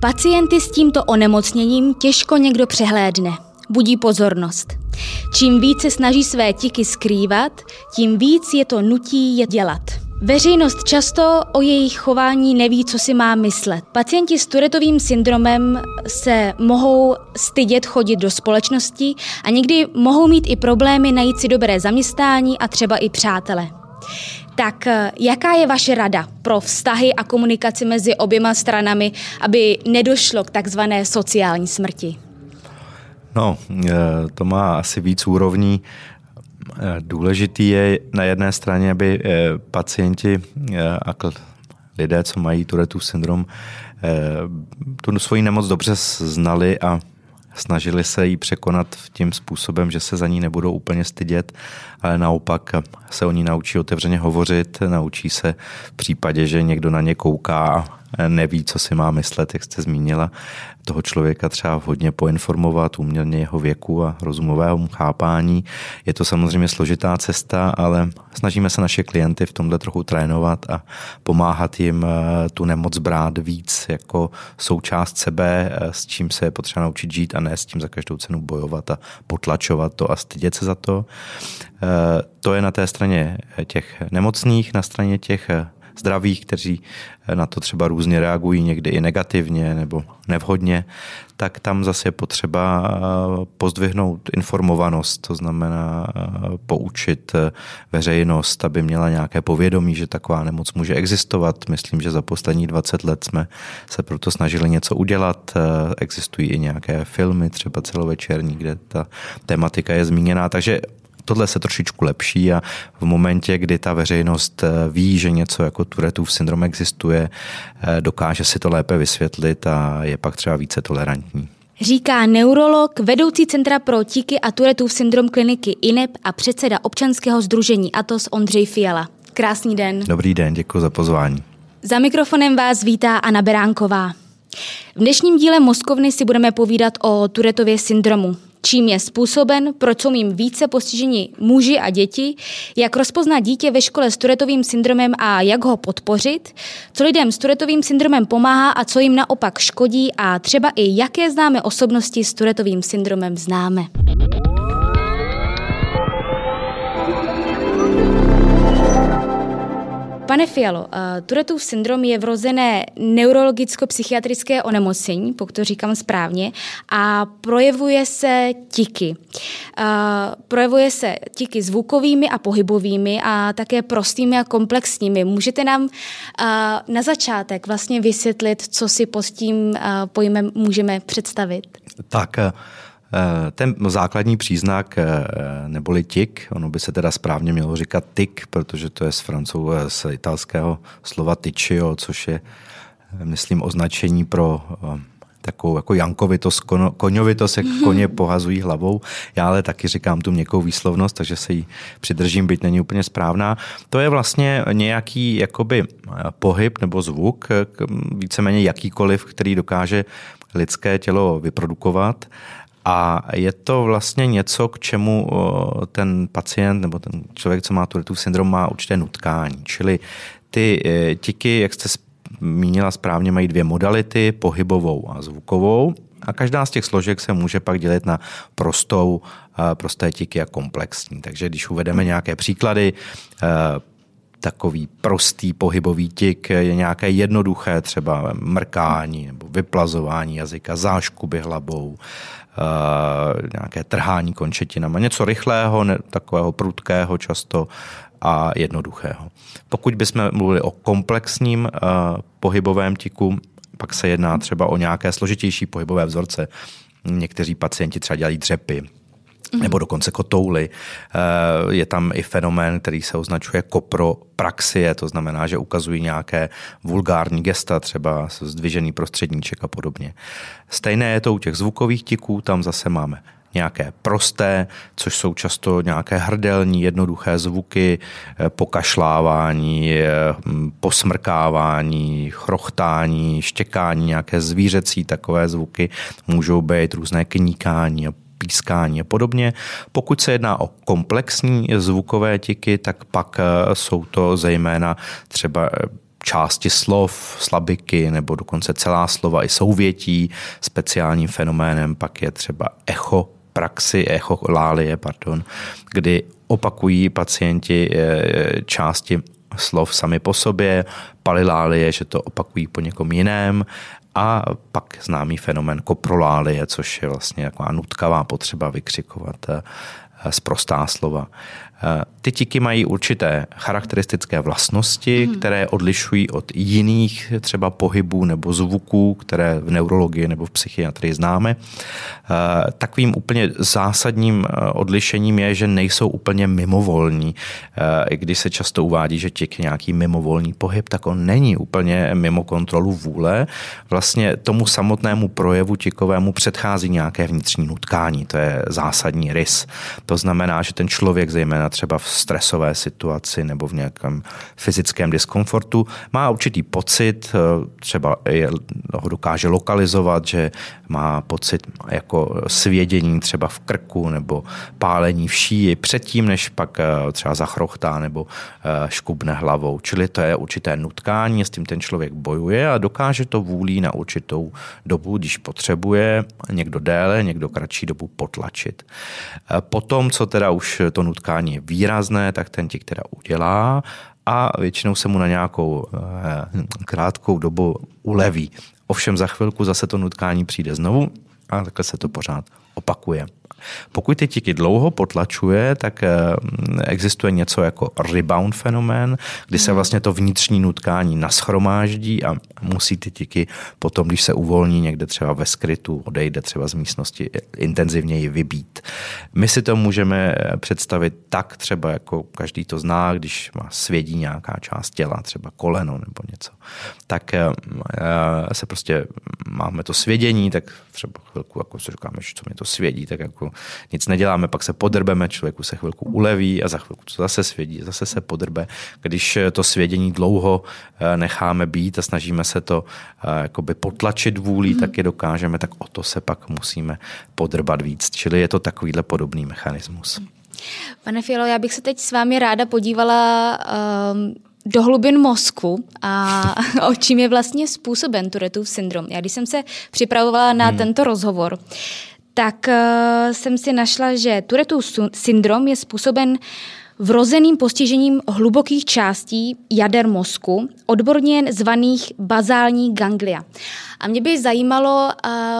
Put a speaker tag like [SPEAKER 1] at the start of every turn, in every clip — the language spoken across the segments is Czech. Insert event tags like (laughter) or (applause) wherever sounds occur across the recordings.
[SPEAKER 1] Pacienty s tímto onemocněním těžko někdo přehlédne. Budí pozornost. Čím více snaží své tiky skrývat, tím víc je to nutí je dělat. Veřejnost často o jejich chování neví, co si má myslet. Pacienti s Turetovým syndromem se mohou stydět chodit do společnosti a někdy mohou mít i problémy najít si dobré zaměstnání a třeba i přátele. Tak eh, jaká je vaše rada pro vztahy a komunikaci mezi oběma stranami, aby nedošlo k takzvané sociální smrti?
[SPEAKER 2] No, eh, to má asi víc úrovní. Eh, důležitý je na jedné straně, aby pacienti a lidé, co mají Turetův syndrom, tu svoji nemoc dobře znali a snažili se jí překonat tím způsobem, že se za ní nebudou úplně stydět, ale naopak se o ní naučí otevřeně hovořit, naučí se v případě, že někdo na ně kouká neví, co si má myslet, jak jste zmínila, toho člověka třeba hodně poinformovat, uměrně jeho věku a rozumového chápání. Je to samozřejmě složitá cesta, ale snažíme se naše klienty v tomhle trochu trénovat a pomáhat jim eh, tu nemoc brát víc jako součást sebe, eh, s čím se je potřeba naučit žít a ne s tím za každou cenu bojovat a potlačovat to a stydět se za to. Eh, to je na té straně těch nemocných, na straně těch zdravých, kteří na to třeba různě reagují, někdy i negativně nebo nevhodně, tak tam zase je potřeba eh, pozdvihnout informovanost, to znamená eh, poučit eh, veřejnost, aby měla nějaké povědomí, že taková nemoc může existovat. Myslím, že za poslední 20 let jsme se proto snažili něco udělat. Existují i nějaké filmy, třeba celovečerní, kde ta tematika je zmíněná, takže tohle se trošičku lepší a v momentě, kdy ta veřejnost eh, ví, že něco jako Turetův syndrom existuje, eh, dokáže si to lépe vysvětlit a je pak třeba více tolerantní.
[SPEAKER 1] Říká neurolog, vedoucí Centra pro tiky a Turetův syndrom kliniky INEP a předseda občanského združení ATOS Ondřej Fiala. Krásný den.
[SPEAKER 2] Dobrý den, děkuji za pozvání.
[SPEAKER 1] Za mikrofonem vás vítá Anna Beránková. V dnešním díle Moskovny si budeme povídat o Turetově syndromu čím je způsoben, proč jsou jim více postiženi muži a děti, jak rozpoznat dítě ve škole s Turetovým syndromem a jak ho podpořit, co lidem s Turetovým syndromem pomáhá a co jim naopak škodí a třeba i jaké známe osobnosti s Turetovým syndromem známe. Pane Fialo, uh, Turetův syndrom je vrozené neurologicko-psychiatrické onemocnění, pokud to říkám správně, a projevuje se tiky. Uh, projevuje se tiky zvukovými a pohybovými a také prostými a komplexními. Můžete nám uh, na začátek vlastně vysvětlit, co si pod tím pojmem můžeme představit?
[SPEAKER 2] Tak. Eh, ten základní příznak eh, neboli tik, ono by se teda správně mělo říkat tik, protože to je z francouz, eh, z italského slova tyčio, což je, myslím, označení pro takovou jako jankovitost, koňovitost, jak (laughs) koně pohazují hlavou. Já ale taky říkám tu měkkou výslovnost, takže se jí přidržím, byť není úplně správná. To je vlastně nějaký jakoby pohyb nebo zvuk, víceméně jakýkoliv, který dokáže lidské tělo vyprodukovat a je to vlastně něco, k čemu ten pacient nebo ten člověk, co má tu syndrom, má určité nutkání. Čili ty e, tiky, jak jste zmínila správně, mají dvě modality, pohybovou a zvukovou. A každá z těch složek se může pak dělit na prostou, prosté tiky a komplexní. Takže když uvedeme nějaké příklady, e, takový prostý pohybový tik je nějaké jednoduché, třeba mrkání nebo vyplazování jazyka, záškuby hlavou, nějaké trhání končetinama. Něco rychlého, ne, takového prudkého často a jednoduchého. Pokud bychom mluvili o komplexním uh, pohybovém tiku, pak se jedná třeba o nějaké složitější pohybové vzorce. Někteří pacienti třeba dělají dřepy. Nebo dokonce kotouly. Eh, je tam i fenomén, který se označuje kopropraxie, to znamená, že ukazují nějaké vulgární gesta, třeba zdvižený prostředníček a podobně. Stejné je to u těch zvukových tiků, tam zase máme nějaké prosté, což jsou často nějaké hrdelní, jednoduché zvuky, eh, pokašlávání, eh, posmrkávání, chrochtání, štěkání, nějaké zvířecí takové zvuky, můžou být různé kníkání a pískání a podobně. Pokud se jedná o komplexní zvukové tiky, tak pak eh, jsou to zejména třeba eh, části slov, slabiky nebo dokonce celá slova i souvětí. Speciálním fenoménem pak je třeba echo praxi, echolálie, pardon, kdy opakují pacienti části slov sami po sobě, palilálie, že to opakují po někom jiném a pak známý fenomen koprolálie, což je vlastně taková nutkavá potřeba vykřikovat zprostá slova. Eh, ty tiky mají určité charakteristické vlastnosti, hmm. které odlišují od jiných třeba pohybů nebo zvuků, které v neurologii nebo v psychiatrii známe. Eh, takovým úplně zásadním eh, odlišením je, že nejsou úplně mimovolní. I když se často uvádí, že tik je nějaký mimovolný pohyb, tak on není úplně mimo kontrolu vůle. Vlastně tomu samotnému projevu tikovému předchází nějaké vnitřní nutkání. To je zásadní rys. To znamená, že ten člověk, zejména třeba v stresové situaci nebo v nějakém fyzickém diskomfortu, má určitý pocit, eh, třeba je, ho dokáže lokalizovat, že má pocit jako svědění třeba v krku nebo pálení v šíji předtím, než pak eh, třeba zachrochtá nebo eh, škubne hlavou. Čili to je určité nutkání, s tím ten člověk bojuje a dokáže to vůlí na určitou dobu, když potřebuje, někdo déle, někdo kratší dobu potlačit. Potom, co teda už to nutkání je výrazné, tak ten ti teda udělá a většinou se mu na nějakou eh, krátkou dobu uleví. Ovšem za chvilku zase to nutkání přijde znovu a takhle se to pořád opakuje. Pokud ty tiky dlouho potlačuje, tak eh, existuje něco jako rebound fenomén, kdy se hmm. vlastně to vnitřní nutkání naschromáždí a musí ty tiky potom, když se uvolní někde třeba ve skrytu, odejde třeba z místnosti, intenzivněji vybít. My si to můžeme eh, představit tak třeba, jako každý to zná, když má svědí nějaká část těla, třeba koleno nebo něco, tak eh, se prostě máme to svědění, tak třeba chvilku, jako si říkáme, že co mě to svědí, tak jako nic neděláme, pak se podrbeme, člověku se chvilku uleví a za chvilku to zase svědí, zase se podrbe. Když to svědění dlouho eh, necháme být a snažíme se to eh, jakoby potlačit vůlí, hmm. tak je dokážeme, tak o to se pak musíme podrbat víc. Čili je to takovýhle podobný mechanismus.
[SPEAKER 1] Pane Fialo, já bych se teď s vámi ráda podívala um, do hlubin mozku a (laughs) o čím je vlastně způsoben Turetův syndrom. Já když jsem se připravovala na hmm. tento rozhovor, tak uh, jsem si našla, že Turetův syndrom je způsoben vrozeným postižením hlubokých částí jader mozku, odborně zvaných bazální ganglia. A mě by zajímalo,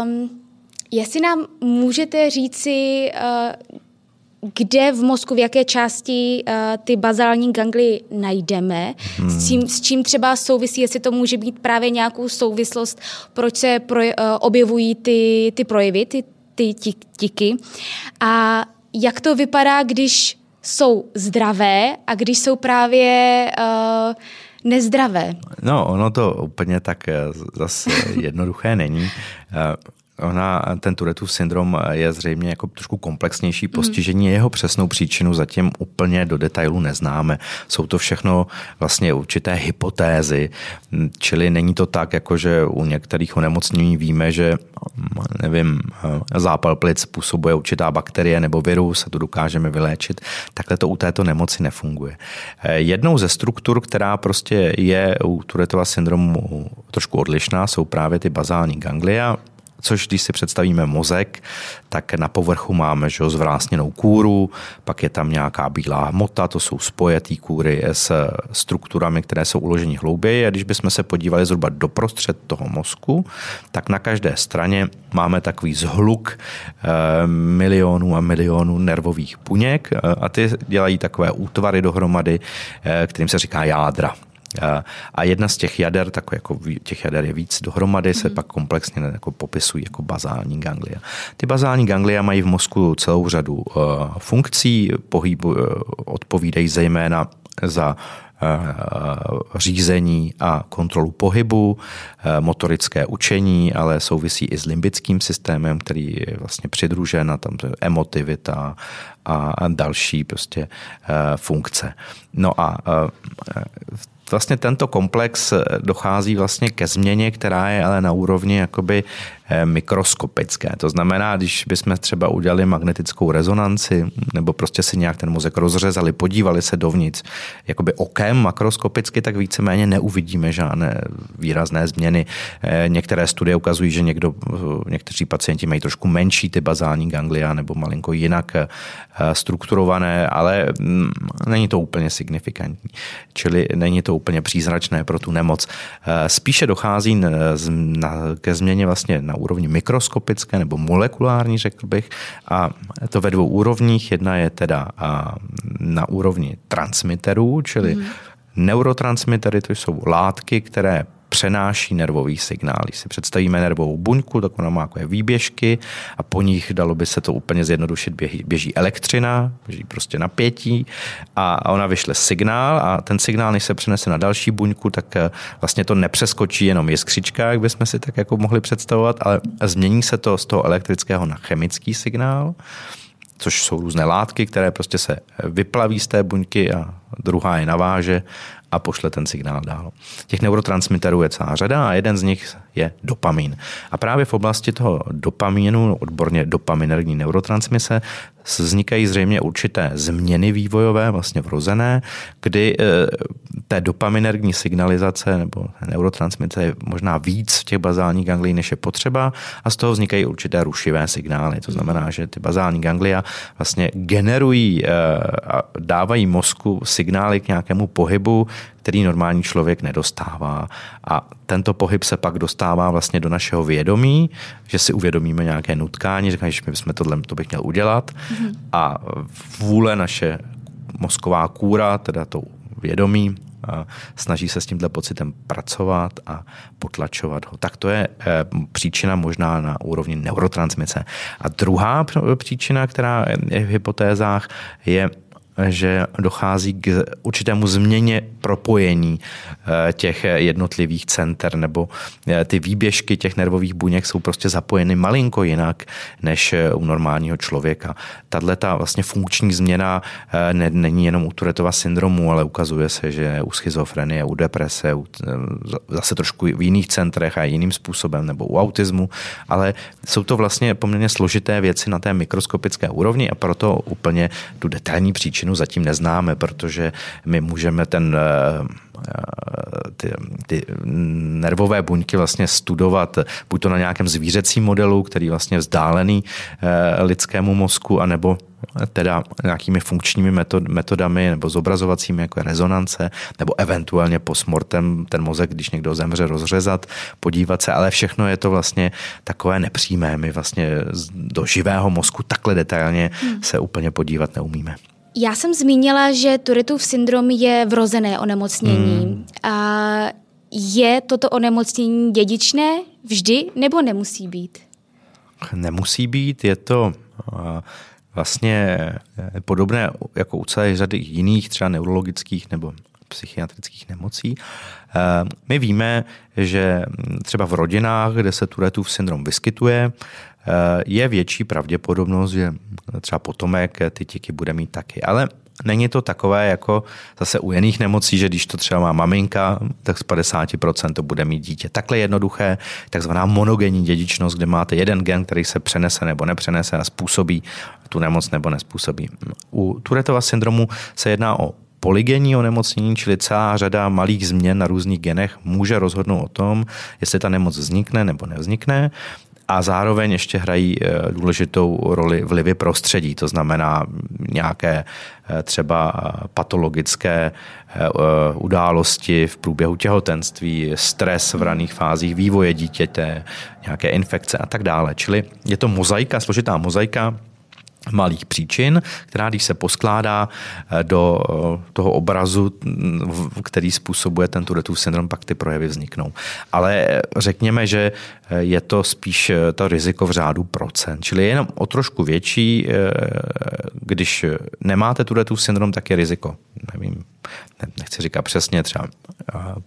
[SPEAKER 1] um, jestli nám můžete říci, uh, kde v mozku, v jaké části uh, ty bazální gangly najdeme, hmm. s, čím, s čím třeba souvisí, jestli to může být právě nějakou souvislost, proč se pro, uh, objevují ty, ty projevy, ty, ty tiky. A jak to vypadá, když jsou zdravé a když jsou právě uh, nezdravé?
[SPEAKER 2] No, ono to úplně tak zase jednoduché není. Ona, ten Tourettův syndrom je zřejmě jako trošku komplexnější mhm. postižení. Mm. Jeho přesnou příčinu zatím úplně do detailu neznáme. Jsou to všechno vlastně určité hypotézy, čili není to tak, jako že u některých onemocnění víme, že nevím, zápal plic způsobuje určitá bakterie nebo virus a to dokážeme vyléčit. Takhle to u této nemoci nefunguje. Jednou ze struktur, která prostě je u Tourettova syndromu trošku odlišná, jsou právě ty bazální ganglia, což když si představíme mozek, tak na povrchu máme že, zvrásněnou kůru, pak je tam nějaká bílá hmota, to jsou spojetý kůry s strukturami, které jsou uloženy hlouběji a když bychom se podívali zhruba doprostřed toho mozku, tak na každé straně máme takový zhluk eh, milionů a milionů nervových buněk eh, a ty dělají takové útvary dohromady, eh, kterým se říká jádra. A jedna z těch jader, tak jako těch jader je víc dohromady, se mm. pak komplexně jako popisují jako bazální ganglia. Ty bazální ganglia mají v mozku celou řadu uh, funkcí, pohybu, uh, odpovídají zejména za řízení a kontrolu pohybu, motorické učení, ale souvisí i s limbickým systémem, který je vlastně přidružen a tam emotivita a další prostě funkce. No a vlastně tento komplex dochází vlastně ke změně, která je ale na úrovni jakoby mikroskopické. To znamená, když bychom třeba udělali magnetickou rezonanci nebo prostě si nějak ten mozek rozřezali, podívali se dovnitř jakoby okem makroskopicky, tak víceméně neuvidíme žádné výrazné změny. Některé studie ukazují, že někdo, někteří pacienti mají trošku menší ty bazální ganglia nebo malinko jinak strukturované, ale mm, není to úplně signifikantní. Čili není to úplně přízračné pro tu nemoc. Spíše dochází ke změně vlastně na úrovni mikroskopické nebo molekulární, řekl bych, a to ve dvou úrovních. Jedna je teda na úrovni transmiterů, čili mm. neurotransmitery, to jsou látky, které přenáší nervový signál. Když si představíme nervovou buňku, tak ona má takové výběžky a po nich dalo by se to úplně zjednodušit. Běží, běží elektřina, běží prostě napětí a ona vyšle signál a ten signál, než se přenese na další buňku, tak eh, vlastně to nepřeskočí jenom jiskřička, jak bychom si tak jako mohli představovat, ale změní se to z toho elektrického na chemický signál což jsou různé látky, které prostě se vyplaví z té buňky a druhá je naváže a pošle ten signál dál. Těch neurotransmiterů je celá řada a jeden z nich je dopamin. A právě v oblasti toho dopamínu, odborně dopaminergní neurotransmise, vznikají zřejmě určité změny vývojové, vlastně vrozené, kdy eh, té dopaminergní signalizace nebo neurotransmise je možná víc v těch bazálních ganglií, než je potřeba a z toho vznikají určité rušivé signály. To znamená, že ty bazální ganglia vlastně generují eh, a dávají mozku signály k nějakému pohybu, který normální člověk nedostává. A tento pohyb se pak dostává vlastně do našeho vědomí, že si uvědomíme nějaké nutkání, říkáme, že my bychom tohle to bych měl udělat mm-hmm. a vůle naše mozková kůra, teda to vědomí, snaží se s tímhle pocitem pracovat a potlačovat ho. Tak to je eh, příčina možná na úrovni neurotransmice. A druhá příčina, která je v hypotézách, je že dochází k určitému změně propojení eh, těch jednotlivých center nebo eh, ty výběžky těch nervových buněk jsou prostě zapojeny malinko jinak než eh, u normálního člověka. Tahle ta vlastně funkční změna není jenom u Turetova syndromu, ale ukazuje se, že u schizofrenie, u deprese, u, zase trošku v jiných centrech a jiným způsobem, nebo u autismu, ale jsou to vlastně poměrně složité věci na té mikroskopické úrovni a proto úplně tu detailní příčinu příčinu zatím neznáme, protože my můžeme ten eh, ty, ty nervové buňky vlastně studovat buď to na nějakém zvířecím modelu, který je vlastně vzdálený eh, lidskému mozku, anebo teda nějakými funkčními metod, metodami nebo zobrazovacími jako rezonance, nebo eventuálně postmortem ten mozek, když někdo zemře, rozřezat, podívat se, ale všechno je to vlastně takové nepřímé. My vlastně do živého mozku takhle detailně hmm. se úplně podívat neumíme.
[SPEAKER 1] Já jsem zmínila, že Turetův syndrom je vrozené onemocnění. Hmm. A je toto onemocnění dědičné vždy nebo nemusí být?
[SPEAKER 2] Nemusí být, je to vlastně e, podobné jako u celé řady jiných třeba neurologických nebo psychiatrických nemocí. E, my víme, že třeba v rodinách, kde se Turetův syndrom vyskytuje, je větší pravděpodobnost, že třeba potomek ty tiky bude mít taky. Ale není to takové jako zase u jiných nemocí, že když to třeba má maminka, tak z 50% to bude mít dítě. Takhle jednoduché, takzvaná monogenní dědičnost, kde máte jeden gen, který se přenese nebo nepřenese a způsobí tu nemoc nebo nespůsobí. U Turetova syndromu se jedná o polygenní onemocnění, čili celá řada malých změn na různých genech může rozhodnout o tom, jestli ta nemoc vznikne nebo nevznikne a zároveň ještě hrají eh, důležitou roli vlivy prostředí, to znamená nějaké eh, třeba eh, patologické události v průběhu těhotenství, stres v raných fázích vývoje dítěte, nějaké infekce a tak dále. Čili je to mozaika, složitá mozaika, malých příčin, která když se poskládá eh, do eh, toho obrazu, který způsobuje ten Touretteův syndrom, pak ty projevy vzniknou. Ale eh, řekněme, že je to spíš to riziko v řádu procent, čili je jenom o trošku větší, když nemáte Touretteův syndrom, tak je riziko, nevím, nechci říkat přesně, třeba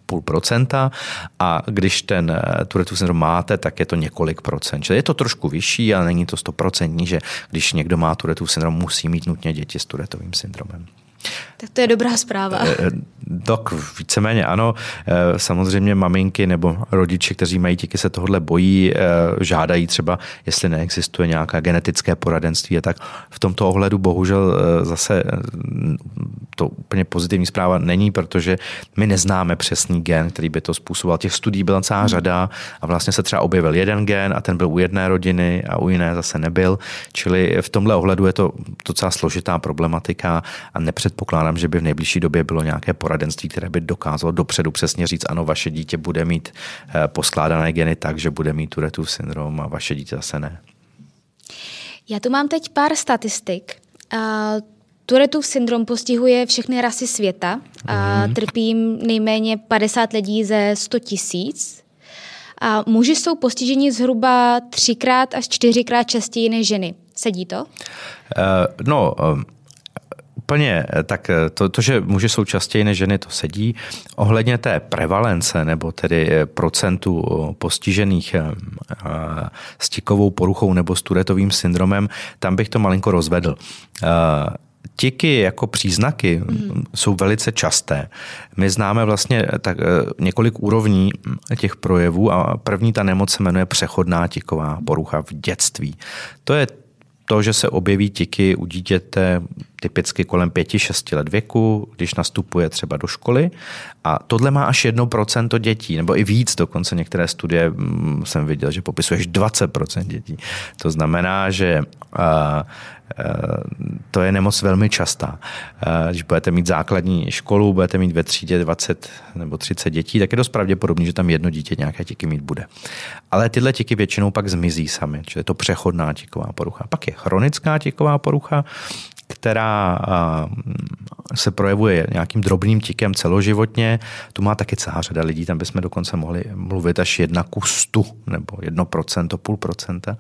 [SPEAKER 2] půl procenta a když ten Touretteův syndrom máte, tak je to několik procent. Čili je to trošku vyšší, ale není to stoprocentní, že když někdo má Touretteův syndrom, musí mít nutně děti s Tourettovým syndromem.
[SPEAKER 1] Tak to je dobrá zpráva.
[SPEAKER 2] Tak víceméně ano. Samozřejmě maminky nebo rodiče, kteří mají tiky, se tohle bojí, žádají třeba, jestli neexistuje nějaká genetické poradenství a tak. V tomto ohledu bohužel zase to úplně pozitivní zpráva není, protože my neznáme přesný gen, který by to způsoboval. Těch studií byla celá řada a vlastně se třeba objevil jeden gen a ten byl u jedné rodiny a u jiné zase nebyl. Čili v tomhle ohledu je to docela složitá problematika a nepředpokládám, že by v nejbližší době bylo nějaké poradenství, které by dokázalo dopředu přesně říct, ano, vaše dítě bude mít eh, poskládané geny tak, že bude mít Turetův syndrom a vaše dítě zase ne.
[SPEAKER 1] Já tu mám teď pár statistik. Turetův syndrom postihuje všechny rasy světa a mm. trpí nejméně 50 lidí ze 100 tisíc. A muži jsou postiženi zhruba třikrát až čtyřikrát častěji než ženy. Sedí to? Uh,
[SPEAKER 2] no, um úplně, tak to, to, že muži jsou častěji než ženy, to sedí. Ohledně té prevalence, nebo tedy procentu postižených stikovou poruchou nebo s turetovým syndromem, tam bych to malinko rozvedl tiky jako příznaky mm. jsou velice časté. My známe vlastně tak, eh, několik úrovní těch projevů a první ta nemoc se jmenuje přechodná tiková porucha v dětství. To je to, že se objeví tiky u dítěte typicky kolem 5-6 let věku, když nastupuje třeba do školy. A tohle má až 1% dětí, nebo i víc, dokonce některé studie mm, jsem viděl, že popisuješ 20% dětí. To znamená, že to je nemoc velmi častá. Když budete mít základní školu, budete mít ve třídě 20 nebo 30 dětí, tak je dost pravděpodobné, že tam jedno dítě nějaké tiky mít bude. Ale tyhle tiky většinou pak zmizí sami, čili je to přechodná tiková porucha. Pak je chronická tiková porucha, která se projevuje nějakým drobným tikem celoživotně. Tu má taky celá řada lidí, tam bychom dokonce mohli mluvit až jedna ku stu, nebo jedno procento, půl procenta.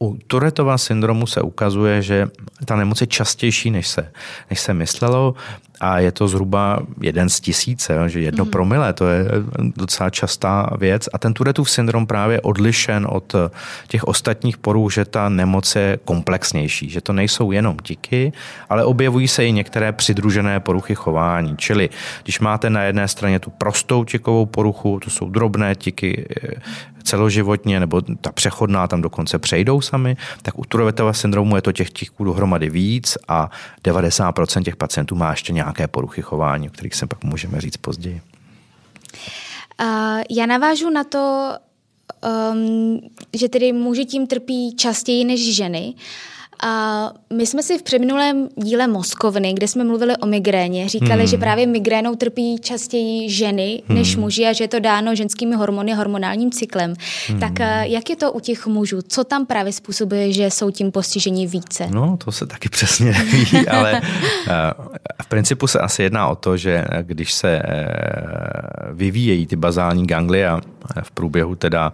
[SPEAKER 2] U Turetova syndromu se ukazuje, že ta nemoc je častější, než se, než se myslelo a je to zhruba jeden z tisíce, že jedno mm. promile, to je docela častá věc a ten Turetův syndrom právě odlišen od těch ostatních poruch, že ta nemoc je komplexnější, že to nejsou jenom tiky, ale objevují se i některé přidružené poruchy chování, čili když máte na jedné straně tu prostou tikovou poruchu, to jsou drobné tiky, celoživotně, nebo ta přechodná tam dokonce přejdou sami, tak u Turovetova syndromu je to těch tiků dohromady víc a 90% těch pacientů má ještě nějaké poruchy chování, o kterých se pak můžeme říct později.
[SPEAKER 1] Uh, já navážu na to, um, že tedy muži tím trpí častěji než ženy. Uh, a my jsme si v předminulém díle Moskovny, kde jsme mluvili o migréně, říkali, hmm. že právě migrénou trpí častěji ženy hmm. než muži a že je to dáno ženskými hormony, hormonálním cyklem. Hmm. Tak eh, jak je to u těch mužů? Co tam právě způsobuje, že jsou tím postižení více?
[SPEAKER 2] No, to se taky přesně neví, (laughs) ale eh, v principu se asi jedná o to, že když se eh, vyvíjejí ty bazální ganglia v průběhu teda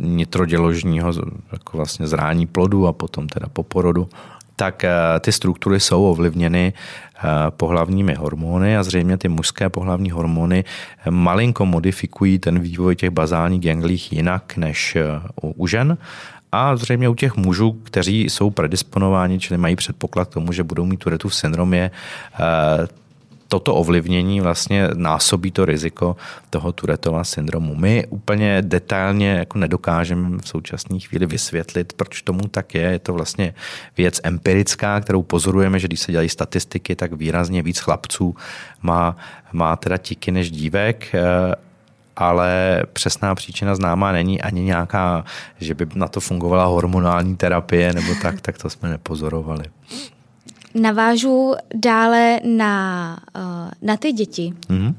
[SPEAKER 2] nitroděložního jako vlastně zrání plodu a potom teda po porodu, tak eh, ty struktury jsou ovlivněny eh, pohlavními hormony a zřejmě ty mužské pohlavní hormony eh, malinko modifikují ten vývoj těch bazálních ganglích jinak než u žen. A zřejmě u těch mužů, kteří jsou predisponováni, čili mají předpoklad k tomu, že budou mít Turetův syndrom, je toto ovlivnění vlastně násobí to riziko toho Turetova syndromu. My úplně detailně jako nedokážeme v současné chvíli vysvětlit, proč tomu tak je. Je to vlastně věc empirická, kterou pozorujeme, že když se dělají statistiky, tak výrazně víc chlapců má, má teda tiky než dívek eh, ale přesná příčina známá není ani nějaká, že by na to fungovala hormonální terapie nebo tak, tak to jsme nepozorovali.
[SPEAKER 1] Navážu dále na, uh, na ty děti. Mm-hmm.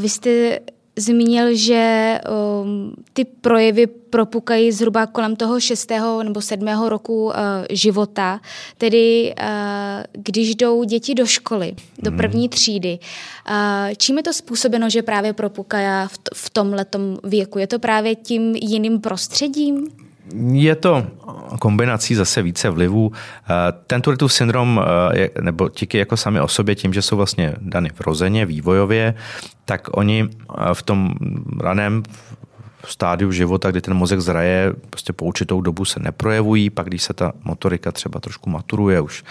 [SPEAKER 1] Vy jste zmínil, že um, ty projevy propukají zhruba kolem toho šestého nebo sedmého roku uh, života, tedy uh, když jdou děti do školy, do mhm. první třídy. Uh, čím je to způsobeno, že právě propukají v, t- v tomhletom věku? Je to právě tím jiným prostředím?
[SPEAKER 2] Je to kombinací zase více vlivů. Eh, ten Turetův syndrom, eh, nebo tiky jako sami o sobě, tím, že jsou vlastně dany vrozeně, vývojově, tak oni eh, v tom raném stádiu života, kdy ten mozek zraje, prostě po určitou dobu se neprojevují, pak když se ta motorika třeba trošku maturuje, už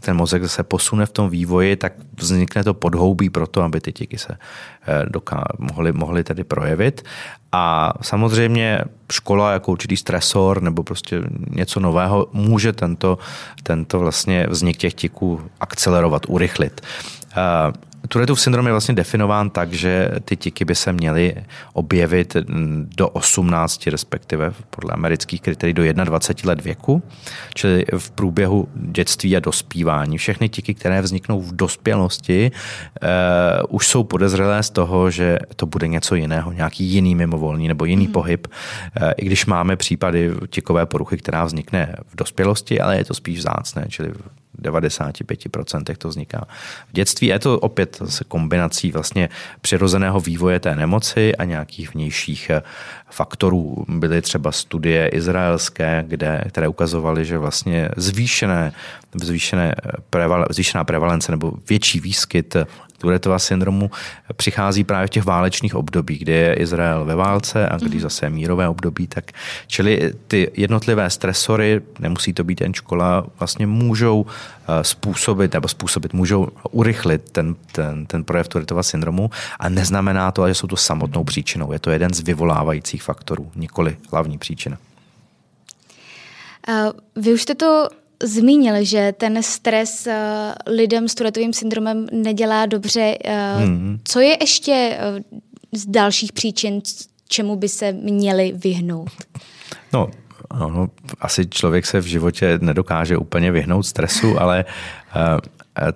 [SPEAKER 2] ten mozek se posune v tom vývoji, tak vznikne to podhoubí pro to, aby ty tiky se eh, doká- mohly, mohly tedy projevit. A samozřejmě škola jako určitý stresor nebo prostě něco nového může tento, tento vlastně vznik těch tiků akcelerovat, urychlit. Eh, Turetův syndrom je vlastně definován tak, že ty tiky by se měly objevit do 18, respektive podle amerických kritérií do 21 let věku, čili v průběhu dětství a dospívání. Všechny tiky, které vzniknou v dospělosti, uh, už jsou podezřelé z toho, že to bude něco jiného, nějaký jiný mimovolný nebo jiný mm. pohyb, uh, i když máme případy tikové poruchy, která vznikne v dospělosti, ale je to spíš zácné, čili 95% to vzniká v dětství. Je to opět se kombinací vlastně přirozeného vývoje té nemoci a nějakých vnějších eh, faktorů. Byly třeba studie izraelské, kde, které ukazovaly, že vlastně zvýšené, zvýšené preval, zvýšená prevalence nebo větší výskyt Turetova syndromu přichází právě v těch válečných období, kdy je Izrael ve válce a když mhm. zase je mírové období, tak čili ty jednotlivé stresory, nemusí to být jen škola, vlastně můžou eh, způsobit, nebo způsobit, můžou urychlit ten, ten, ten projev Turetova syndromu a neznamená to, že jsou to samotnou příčinou. Je to jeden z vyvolávajících faktorů, nikoli hlavní příčina.
[SPEAKER 1] Vy už jste to zmínil, že ten stres uh, lidem s Turetovým syndromem nedělá dobře. Uh, hmm. Co je ještě uh, z dalších příčin, čemu by se měli vyhnout?
[SPEAKER 2] No, no, asi člověk se v životě nedokáže úplně vyhnout stresu, ale uh,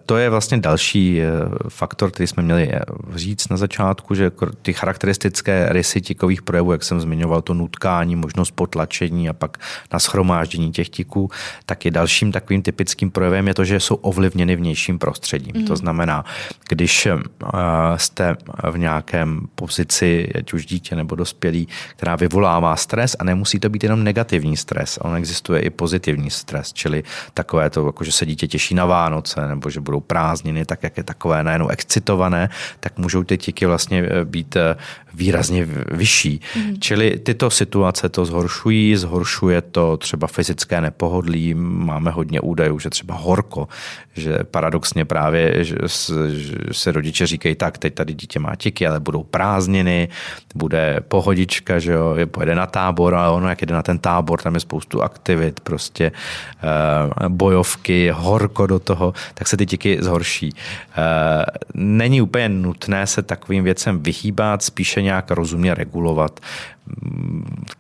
[SPEAKER 2] to je vlastně další eh, faktor, který jsme měli eh, říct na začátku, že ty charakteristické rysy tikových projevů, jak jsem zmiňoval, to nutkání, možnost potlačení a pak na schromáždění těch tiků, tak je dalším takovým typickým projevem je to, že jsou ovlivněny vnějším prostředím. Mm. To znamená, když eh, jste v nějakém pozici, ať už dítě nebo dospělý, která vyvolává stres a nemusí to být jenom negativní stres, on existuje i pozitivní stres, čili takové to, jako že se dítě těší na Vánoce nebo že budou prázdniny, tak jak je takové najednou excitované, tak můžou ty tiky vlastně eh, být eh, výrazně vyšší. Mm. Čili tyto situace to zhoršují, zhoršuje to třeba fyzické nepohodlí, máme hodně údajů, že třeba horko, že paradoxně právě že se rodiče říkají, tak teď tady dítě má tiky, ale budou prázdniny, bude pohodička, že jo, pojede na tábor, ale ono, jak jde na ten tábor, tam je spoustu aktivit, prostě eh, bojovky, horko do toho, tak se ty tiky zhorší. Eh, není úplně nutné se takovým věcem vyhýbat, spíše nějak rozumně regulovat.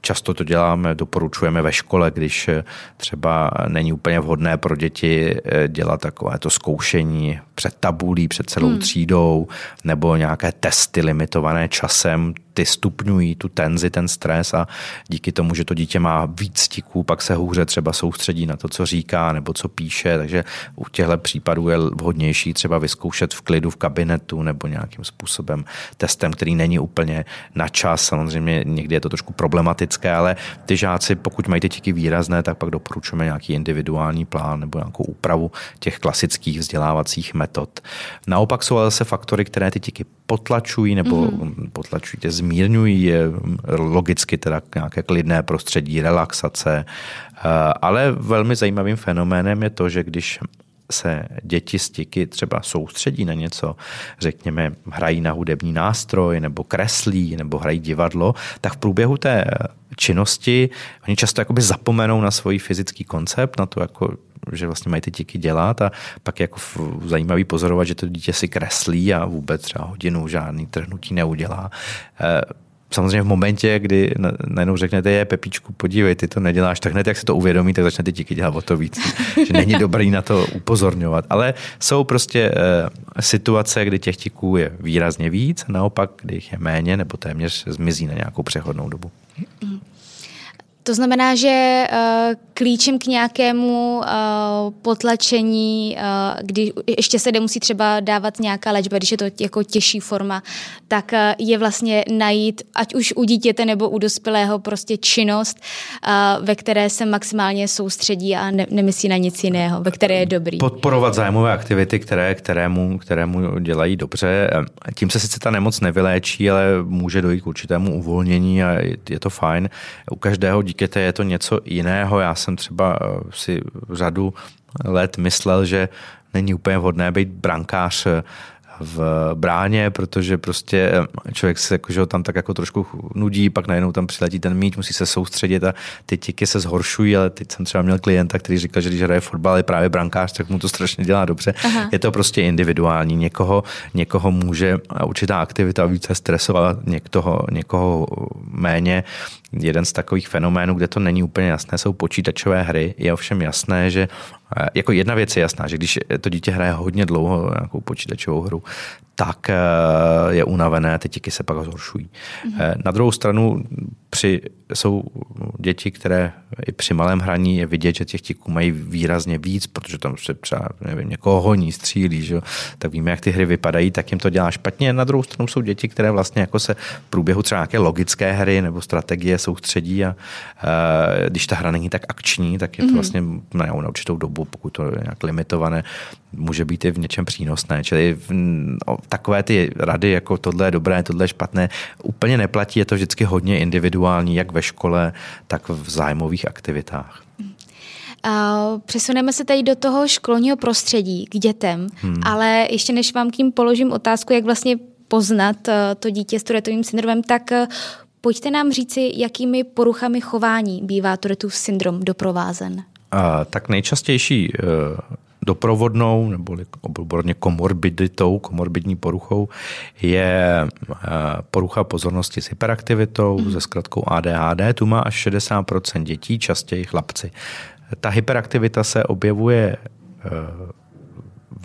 [SPEAKER 2] Často to děláme, doporučujeme ve škole, když třeba není úplně vhodné pro děti eh, dělat takové to zkoušení před tabulí, před celou hmm. třídou, nebo nějaké testy limitované časem, ty stupňují tu tenzi, ten stres a díky tomu, že to dítě má víc stiků, pak se hůře třeba soustředí na to, co říká nebo co píše, takže u těchto případů je vhodnější třeba vyzkoušet v klidu v kabinetu nebo nějakým způsobem testem, který není úplně na čas. Samozřejmě někdy je to trošku problematické, ale ty žáci, pokud mají ty tiky výrazné, tak pak doporučujeme nějaký individuální plán nebo nějakou úpravu těch klasických vzdělávacích metod. Naopak jsou ale se faktory, které ty tiky potlačují nebo mm-hmm. potlačují, tě zmírňují logicky teda nějaké klidné prostředí, relaxace, eh, ale velmi zajímavým fenoménem je to, že když se děti stiky třeba soustředí na něco, řekněme, hrají na hudební nástroj, nebo kreslí, nebo hrají divadlo, tak v průběhu té činnosti oni často jakoby zapomenou na svůj fyzický koncept, na to, jako, že vlastně mají ty díky dělat a pak je jako zajímavý pozorovat, že to dítě si kreslí a vůbec třeba hodinu žádný trhnutí neudělá. Eh, samozřejmě v momentě, kdy najednou řeknete, je Pepíčku, podívej, ty to neděláš, tak hned jak se to uvědomí, tak začnete díky dělat o to víc. (laughs) že není dobrý na to upozorňovat. Ale jsou prostě e, situace, kdy těch tiků je výrazně víc, naopak, kdy jich je méně nebo téměř zmizí na nějakou přechodnou dobu.
[SPEAKER 1] To znamená, že uh, klíčem k nějakému uh, potlačení, uh, kdy ještě se nemusí třeba dávat nějaká léčba, když je to jako těžší forma, tak je vlastně najít, ať už u dítěte nebo u dospělého, prostě činnost, ve které se maximálně soustředí a ne, nemyslí na nic jiného, ve které je dobrý.
[SPEAKER 2] Podporovat zájmové aktivity, které, kterému, kterému dělají dobře. Tím se sice ta nemoc nevyléčí, ale může dojít k určitému uvolnění a je to fajn. U každého dítěte je to něco jiného. Já jsem třeba eh, si řadu let myslel, že není úplně vhodné být brankář eh, v bráně, protože prostě eh, člověk se jako, že ho tam tak jako trošku nudí, pak najednou tam přiletí ten míč, musí se soustředit a ty tiky se zhoršují, ale teď jsem třeba měl klienta, který říkal, že když hraje fotbal, je právě brankář, tak mu to strašně dělá dobře. Aha. Je to prostě individuální. Někoho, někoho může určitá aktivita více stresovat, někoho, někoho méně. Jeden z takových fenoménů, kde to není úplně jasné, jsou počítačové hry. Je ovšem jasné, že eh, jako jedna věc je jasná, že když to dítě hraje hodně dlouho nějakou počítačovou hru, tak eh, je unavené, ty tiky se pak zhoršují. Mm-hmm. Na druhou stranu při, jsou děti, které i při malém hraní je vidět, že těch tiků mají výrazně víc, protože tam se třeba nevím, někoho honí, střílí, že? tak víme, jak ty hry vypadají, tak jim to dělá špatně. Na druhou stranu jsou děti, které vlastně jako se v průběhu třeba nějaké logické hry nebo strategie soustředí a e, když ta hra není tak akční, tak je to mm-hmm. vlastně na, na určitou dobu, pokud to je nějak limitované, může být i v něčem přínosné. Čili v, o, takové ty rady, jako tohle je dobré, tohle je špatné, úplně neplatí, je to vždycky hodně individuální, jak ve škole, tak v zájmových aktivitách.
[SPEAKER 1] Uh, přesuneme se teď do toho školního prostředí k dětem, hmm. ale ještě než vám k tím položím otázku, jak vlastně poznat uh, to dítě s Turetovým syndromem, tak uh, pojďte nám říci, jakými poruchami chování bývá Turetův syndrom doprovázen. Uh,
[SPEAKER 2] tak nejčastější uh, doprovodnou nebo odborně komorbiditou, komorbidní poruchou je eh, porucha pozornosti s hyperaktivitou, mm. ze zkratkou ADHD. Tu má až 60% dětí, častěji chlapci. Ta hyperaktivita se objevuje eh,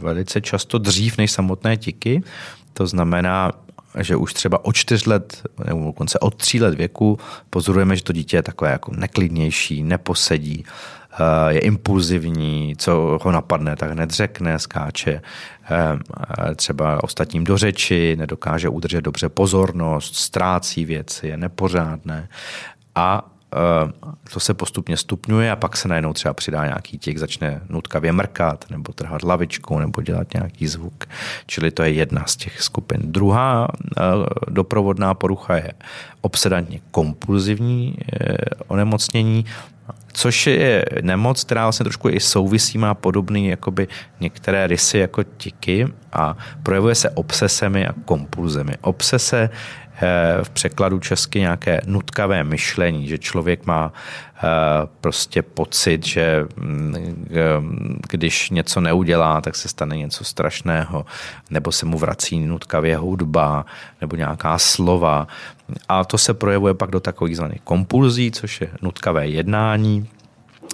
[SPEAKER 2] velice často dřív než samotné tiky. To znamená, že už třeba od čtyř let nebo dokonce od tří let věku pozorujeme, že to dítě je takové jako neklidnější, neposedí, Eh, je impulzivní, co ho napadne, tak hned řekne, skáče eh, třeba ostatním do řeči, nedokáže udržet dobře pozornost, ztrácí věci, je nepořádné. A to se postupně stupňuje a pak se najednou třeba přidá nějaký těch, začne nutkavě mrkat nebo trhat lavičkou nebo dělat nějaký zvuk. Čili to je jedna z těch skupin. Druhá doprovodná porucha je obsedantně kompulzivní onemocnění což je nemoc, která vlastně trošku i souvisí, má podobný jakoby některé rysy jako tiky a projevuje se obsesemi a kompulzemi. Obsese eh, v překladu česky nějaké nutkavé myšlení, že člověk má eh, prostě pocit, že mm, když něco neudělá, tak se stane něco strašného, nebo se mu vrací nutkavě hudba, nebo nějaká slova. A to se projevuje pak do takových zvaných kompulzí, což je nutkavé jednání,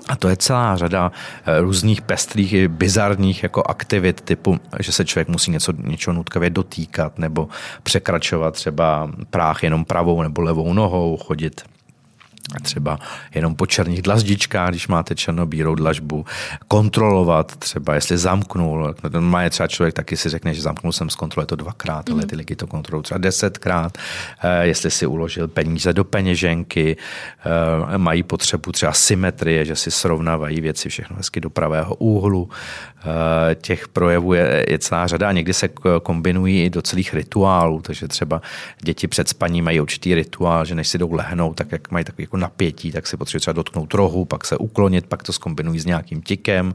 [SPEAKER 2] a to je celá řada eh, různých pestrých, bizarních jako aktivit typu, že se člověk musí něco, něčeho nutkavě dotýkat nebo překračovat třeba práh jenom pravou nebo levou nohou, chodit třeba jenom po černých dlaždičkách, když máte černobílou dlažbu, kontrolovat třeba, jestli zamknul, má je třeba člověk taky si řekne, že zamknul jsem, zkontroluje to dvakrát, ale ty lidi to kontrolují třeba desetkrát, eh, jestli si uložil peníze do peněženky, eh, mají potřebu třeba symetrie, že si srovnávají věci všechno hezky do pravého úhlu, eh, těch projevů je, je celá řada a někdy se kombinují i do celých rituálů, takže třeba děti před spaním mají určitý rituál, že než si jdou lehnout, tak jak mají takový jako napětí, tak si potřebuje třeba dotknout rohu, pak se uklonit, pak to skombinují s nějakým tikem,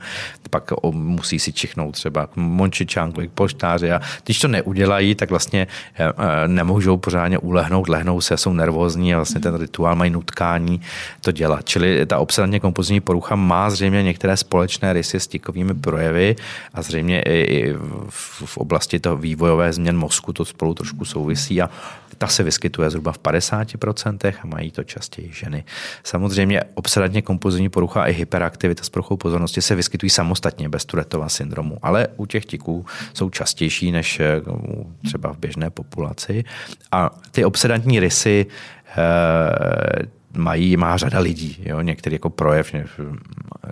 [SPEAKER 2] pak musí si čichnout třeba mončičánku, k poštáři a když to neudělají, tak vlastně eh, eh, nemůžou pořádně ulehnout, lehnou se, jsou nervózní a vlastně ten rituál mají nutkání to dělat. Čili ta obsedantně kompulzivní porucha má zřejmě některé společné rysy s tikovými projevy a zřejmě i v oblasti toho vývojové změn mozku to spolu trošku souvisí a ta se vyskytuje zhruba v 50% a mají to častěji ženy. Samozřejmě obsedantně kompulzivní porucha i hyperaktivita s poruchou pozornosti se vyskytují samostatně bez Turetova syndromu, ale u těch tiků jsou častější než eh, třeba v běžné populaci. A ty obsedantní rysy eh, mají, má řada lidí. Jo? Některý jako projev,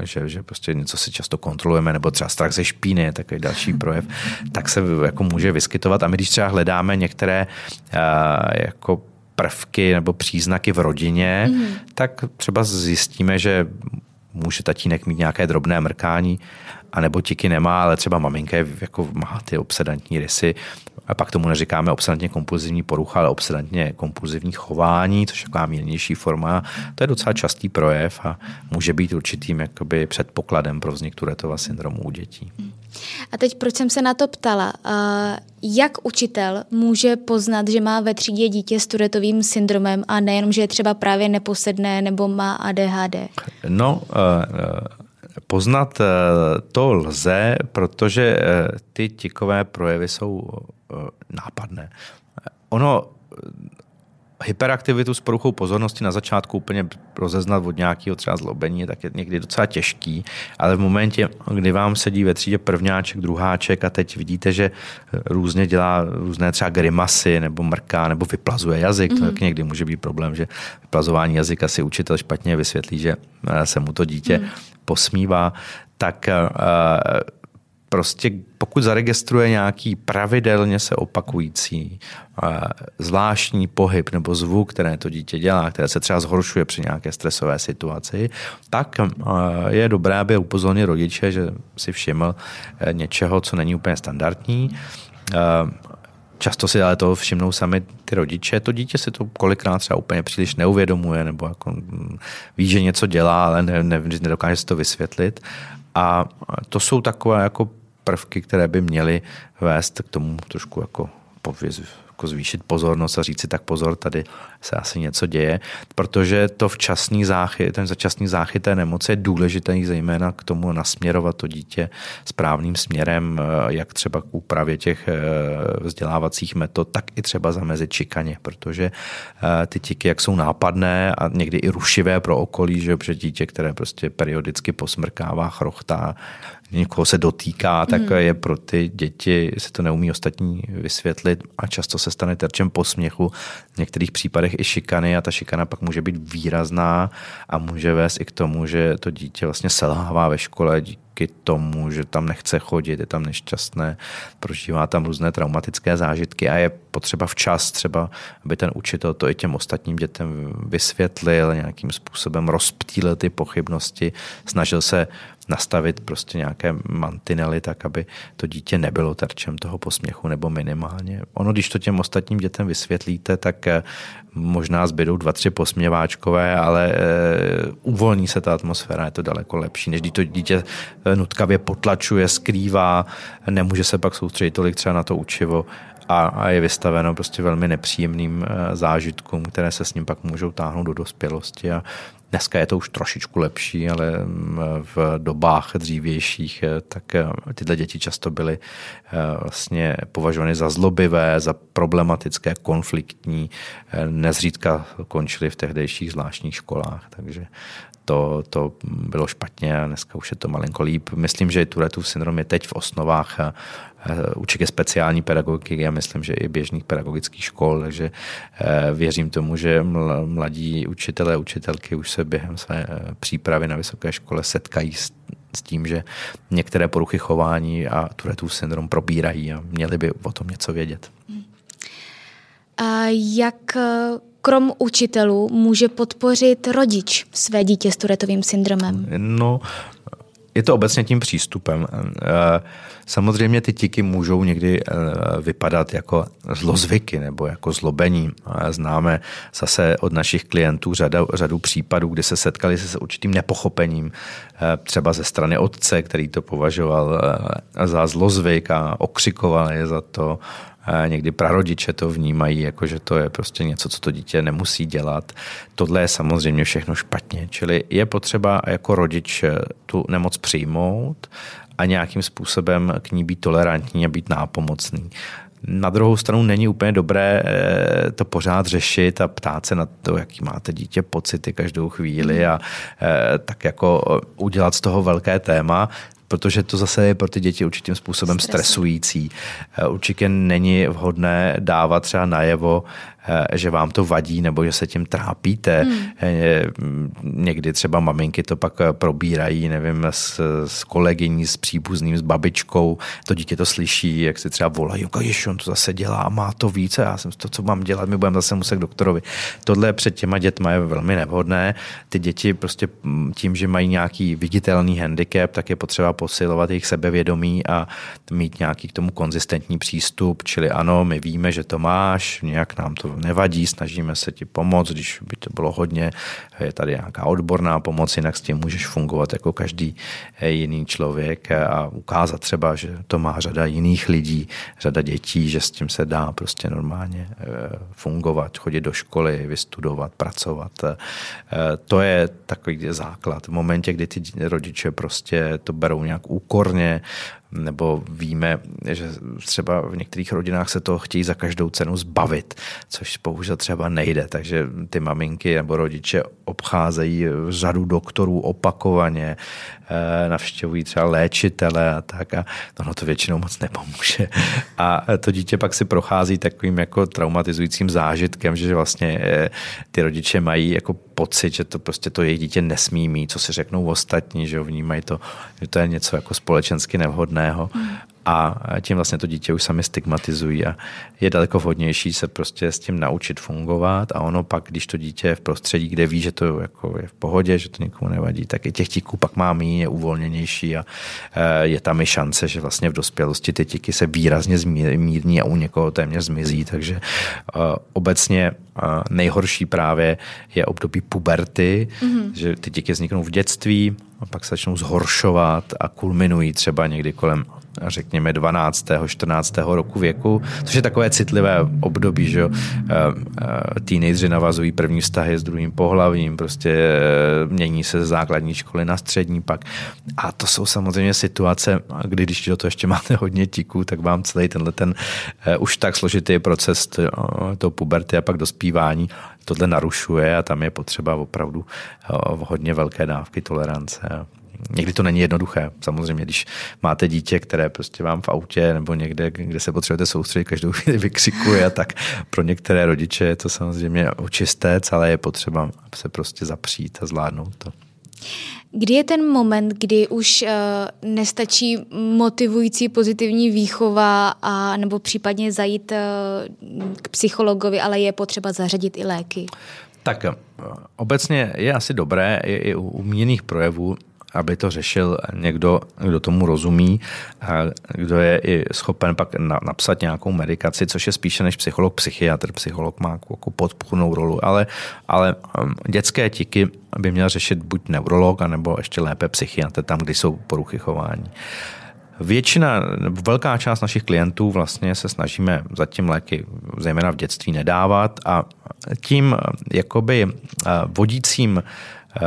[SPEAKER 2] že, že prostě něco si často kontrolujeme, nebo třeba strach ze špíny je takový další projev, tak se jako může vyskytovat. A my když třeba hledáme některé uh, jako prvky nebo příznaky v rodině, mm. tak třeba zjistíme, že může tatínek mít nějaké drobné mrkání, anebo tiky nemá, ale třeba maminka je, jako má ty obsedantní rysy. A pak tomu neříkáme obsedantně kompulzivní porucha, ale obsedantně kompulzivní chování, což je taková mírnější forma. To je docela častý projev a může být určitým jakoby předpokladem pro vznik Turetova syndromu u dětí.
[SPEAKER 1] A teď proč jsem se na to ptala? Jak učitel může poznat, že má ve třídě dítě s Turetovým syndromem a nejenom, že je třeba právě neposedné nebo má ADHD?
[SPEAKER 2] No, poznat to lze, protože ty tikové projevy jsou nápadné. Ono hyperaktivitu s poruchou pozornosti na začátku úplně rozeznat od nějakého třeba zlobení, tak je někdy docela těžký, ale v momentě, kdy vám sedí ve třídě prvňáček, druháček a teď vidíte, že různě dělá různé třeba grimasy nebo mrká nebo vyplazuje jazyk, mm-hmm. tak někdy může být problém, že vyplazování jazyka si učitel špatně vysvětlí, že eh, se mu to dítě mm. posmívá, tak uh, prostě pokud zaregistruje nějaký pravidelně se opakující eh, zvláštní pohyb nebo zvuk, které to dítě dělá, které se třeba zhoršuje při nějaké stresové situaci, tak eh, je dobré, aby upozornil rodiče, že si všiml eh, něčeho, co není úplně standardní. Často si ale to všimnou sami ty rodiče. To dítě si to kolikrát třeba úplně příliš neuvědomuje nebo jako hm, ví, že něco dělá, ale ne, ne, nedokáže si to vysvětlit. A to jsou takové jako prvky, které by měly vést k tomu trošku jako pověz, jako zvýšit pozornost a říct si tak pozor, tady se asi něco děje, protože to včasný záchyt, ten začasný záchyt té nemoci je důležitý zejména k tomu nasměrovat to dítě správným směrem, jak třeba k úpravě těch eh, vzdělávacích metod, tak i třeba zamezit čikaně, protože eh, ty tiky, jak jsou nápadné a někdy i rušivé pro okolí, že protože dítě, které prostě periodicky posmrkává, chrochtá, někoho se dotýká, tak mm. je pro ty děti, se to neumí ostatní vysvětlit a často se stane terčem posměchu, v některých případech i šikany a ta šikana pak může být výrazná a může vést i k tomu, že to dítě vlastně selhává ve škole díky tomu, že tam nechce chodit, je tam nešťastné, prožívá tam různé traumatické zážitky a je potřeba včas třeba, aby ten učitel to i těm ostatním dětem vysvětlil, nějakým způsobem rozptýlil ty pochybnosti, snažil se nastavit prostě nějaké mantinely tak, aby to dítě nebylo terčem toho posměchu nebo minimálně. Ono, když to těm ostatním dětem vysvětlíte, tak eh, možná zbydou dva, tři posměváčkové, ale eh, uvolní se ta atmosféra, je to daleko lepší, než když to dítě eh, nutkavě potlačuje, skrývá, nemůže se pak soustředit tolik třeba na to učivo a, je vystaveno prostě velmi nepříjemným zážitkům, které se s ním pak můžou táhnout do dospělosti a Dneska je to už trošičku lepší, ale mm, v dobách dřívějších eh, tak eh, tyhle děti často byly eh, vlastně považovány za zlobivé, za problematické, konfliktní. Nezřídka končily v tehdejších zvláštních školách, takže to, to bylo špatně a dneska už je to malinko líp. Myslím, že Turetův syndrom je teď v osnovách Eh, určitě speciální pedagogiky, já myslím, že i běžných pedagogických škol, takže eh, věřím tomu, že mladí učitelé, učitelky už se během své eh, přípravy na vysoké škole setkají s s tím, že některé poruchy chování a Turetův syndrom probírají a měli by o tom něco vědět.
[SPEAKER 1] A jak krom učitelů může podpořit rodič své dítě s Turetovým syndromem?
[SPEAKER 2] No, je to obecně tím přístupem. Eh, samozřejmě ty tiky můžou někdy eh, vypadat jako zlozvyky nebo jako zlobení. Známe zase od našich klientů řadu, řadu případů, kdy se setkali se s určitým nepochopením, eh, třeba ze strany otce, který to považoval za zlozvyk a okřikoval je za to Někdy prarodiče to vnímají, jako že to je prostě něco, co to dítě nemusí dělat. Tohle je samozřejmě všechno špatně. Čili je potřeba jako rodič eh, tu nemoc přijmout a nějakým způsobem k ní být tolerantní a být nápomocný. Na druhou stranu není úplně dobré eh, to pořád řešit a ptát se na to, jaký máte dítě pocity každou chvíli a eh, tak jako udělat z toho velké téma protože to zase je pro ty děti určitým způsobem Stresu. stresující. Eh, určitě není vhodné dávat třeba najevo že vám to vadí nebo že se tím trápíte. Hmm. Někdy třeba maminky to pak probírají, nevím, s, s kolegyní, s příbuzným, s babičkou. To dítě to slyší, jak si třeba volají, ježiš, on to zase dělá, má to více, já jsem to, co mám dělat, my budeme zase muset k doktorovi. Tohle před těma dětma je velmi nevhodné. Ty děti prostě tím, že mají nějaký viditelný handicap, tak je potřeba posilovat jejich sebevědomí a mít nějaký k tomu konzistentní přístup, čili ano, my víme, že to máš, nějak nám to nevadí, snažíme se ti pomoct, když by to bylo hodně, je tady nějaká odborná pomoc, jinak s tím můžeš fungovat jako každý jiný člověk a ukázat třeba, že to má řada jiných lidí, řada dětí, že s tím se dá prostě normálně eh, fungovat, chodit do školy, vystudovat, pracovat. Eh, to je takový základ. V momentě, kdy ty rodiče prostě to berou nějak úkorně, nebo víme, že třeba v některých rodinách se to chtějí za každou cenu zbavit, což bohužel třeba nejde, takže ty maminky nebo rodiče obcházejí řadu doktorů opakovaně, eh, navštěvují třeba léčitele a tak a ono to většinou moc nepomůže. A to dítě pak si prochází takovým jako traumatizujícím zážitkem, že vlastně eh, ty rodiče mají jako pocit, že to prostě to jejich dítě nesmí mít, co si řeknou ostatní, že vnímají to, že to je něco jako společensky nevhodného. Mm a tím vlastně to dítě už sami stigmatizují a je daleko vhodnější se prostě s tím naučit fungovat a ono pak, když to dítě je v prostředí, kde ví, že to jako je v pohodě, že to nikomu nevadí, tak i těch tíků pak má méně, je uvolněnější a e, je tam i šance, že vlastně v dospělosti ty tíky se výrazně zmírní a u někoho téměř zmizí, takže e, obecně e, nejhorší právě je období puberty, mm-hmm. že ty tíky vzniknou v dětství, a pak se začnou zhoršovat a kulminují třeba někdy kolem řekněme 12. 14. roku věku, což je takové citlivé období, že jo. Eh, eh, teenageři navazují první vztahy s druhým pohlavím, prostě eh, mění se z základní školy na střední pak. A to jsou samozřejmě situace, kdy když do toho ještě máte hodně tiků, tak vám celý tenhle ten už tak složitý proces toho puberty a pak dospívání tohle narušuje a tam je potřeba opravdu hodně velké dávky tolerance. Někdy to není jednoduché. Samozřejmě, když máte dítě, které prostě vám v autě nebo někde, kde se potřebujete soustředit, každou chvíli vykřikuje, tak pro některé rodiče je to samozřejmě očistec, ale je potřeba se prostě zapřít a zvládnout to.
[SPEAKER 1] Kdy je ten moment, kdy už uh, nestačí motivující pozitivní výchova a nebo případně zajít uh, k psychologovi, ale je potřeba zařadit i léky?
[SPEAKER 2] Tak obecně je asi dobré i, i u uměných projevů aby to řešil někdo, kdo tomu rozumí, kdo je i schopen pak napsat nějakou medikaci, což je spíše než psycholog, psychiatr. Psycholog má jako podpůrnou rolu, ale, ale um, dětské tiky by měl řešit buď neurolog, anebo ještě lépe psychiatr tam, kde jsou poruchy chování. Většina, velká část našich klientů vlastně se snažíme zatím léky zejména v dětství nedávat a tím jakoby vodícím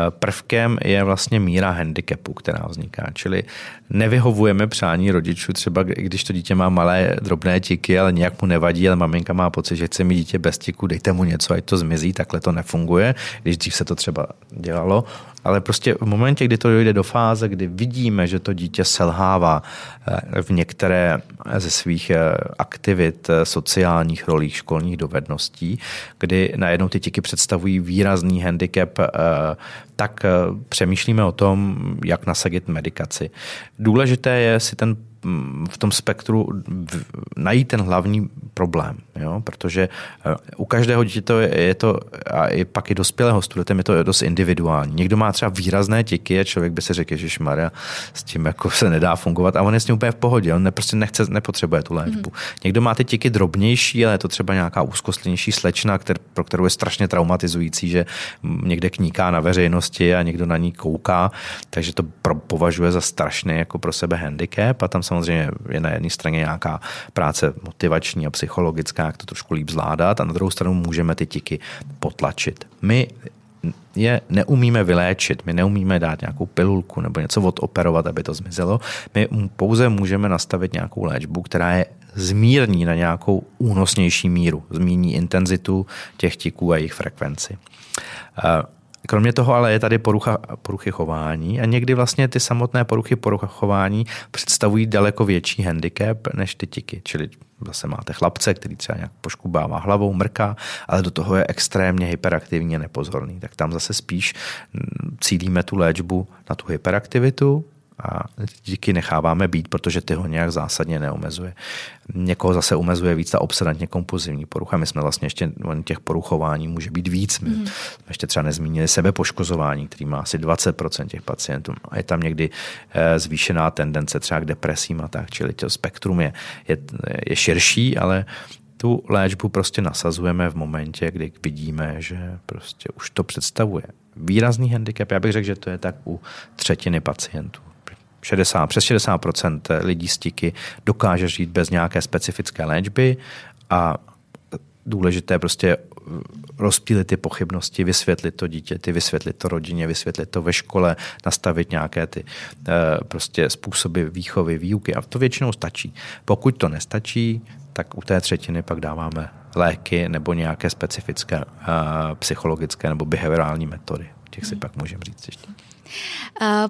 [SPEAKER 2] prvkem je vlastně míra handicapu, která vzniká. Čili nevyhovujeme přání rodičů, třeba když to dítě má malé drobné tiky, ale nějak mu nevadí, ale maminka má pocit, že chce mít dítě bez tiku, dejte mu něco, ať to zmizí, takhle to nefunguje, když dřív se to třeba dělalo ale prostě v momentě, kdy to dojde do fáze, kdy vidíme, že to dítě selhává eh, v některé ze svých eh, aktivit, eh, sociálních rolích, školních dovedností, kdy najednou ty tiky představují výrazný handicap, tak přemýšlíme o tom, jak nasadit medikaci. Důležité je si ten v tom spektru najít ten hlavní problém, jo? protože eh, u každého dítěte je, je to, a i pak i dospělého studentem je to dost individuální. Někdo má třeba výrazné tiky a člověk by si řekl, že Maria, s tím jako se nedá fungovat a on je s tím úplně v pohodě, on ne, prostě nechce, nepotřebuje tu léčbu. Mm. Někdo má ty tiky drobnější, ale je to třeba nějaká úzkostnější slečna, kter, pro kterou je strašně traumatizující, že někde kníká na veřejnosti a někdo na ní kouká, takže to pro, považuje za strašný jako pro sebe handicap a tam samozřejmě je na jedné straně nějaká práce motivační a psychologická, jak to trošku líp zvládat a na druhou stranu můžeme ty tiky potlačit. My je neumíme vyléčit, my neumíme dát nějakou pilulku nebo něco odoperovat, aby to zmizelo. My pouze můžeme nastavit nějakou léčbu, která je zmírní na nějakou únosnější míru, zmíní intenzitu těch tiků a jejich frekvenci. Kromě toho ale je tady porucha, poruchy chování a někdy vlastně ty samotné poruchy porucha chování představují daleko větší handicap než ty tiky. Čili zase máte chlapce, který třeba nějak poškubává hlavou, mrká, ale do toho je extrémně hyperaktivní a nepozorný. Tak tam zase spíš mm, cílíme tu léčbu na tu hyperaktivitu, a díky necháváme být, protože ty ho nějak zásadně neomezuje. Někoho zase omezuje víc ta obsedantně kompulzivní porucha. My jsme vlastně ještě, těch poruchování může být víc. My mm. jsme ještě třeba nezmínili sebepoškozování, který má asi 20% těch pacientů. A je tam někdy eh, zvýšená tendence třeba k depresím a tak, čili to spektrum je, je, je širší, ale tu léčbu prostě nasazujeme v momentě, kdy vidíme, že prostě už to představuje výrazný handicap. Já bych řekl, že to je tak u třetiny pacientů. 60, přes 60% lidí z tiky dokáže žít bez nějaké specifické léčby a důležité prostě rozpílit ty pochybnosti, vysvětlit to dítěti, vysvětlit to rodině, vysvětlit to ve škole, nastavit nějaké ty eh, prostě způsoby výchovy, výuky a to většinou stačí. Pokud to nestačí, tak u té třetiny pak dáváme léky nebo nějaké specifické uh, psychologické nebo behaviorální metody. Těch si pak můžeme říct ještě.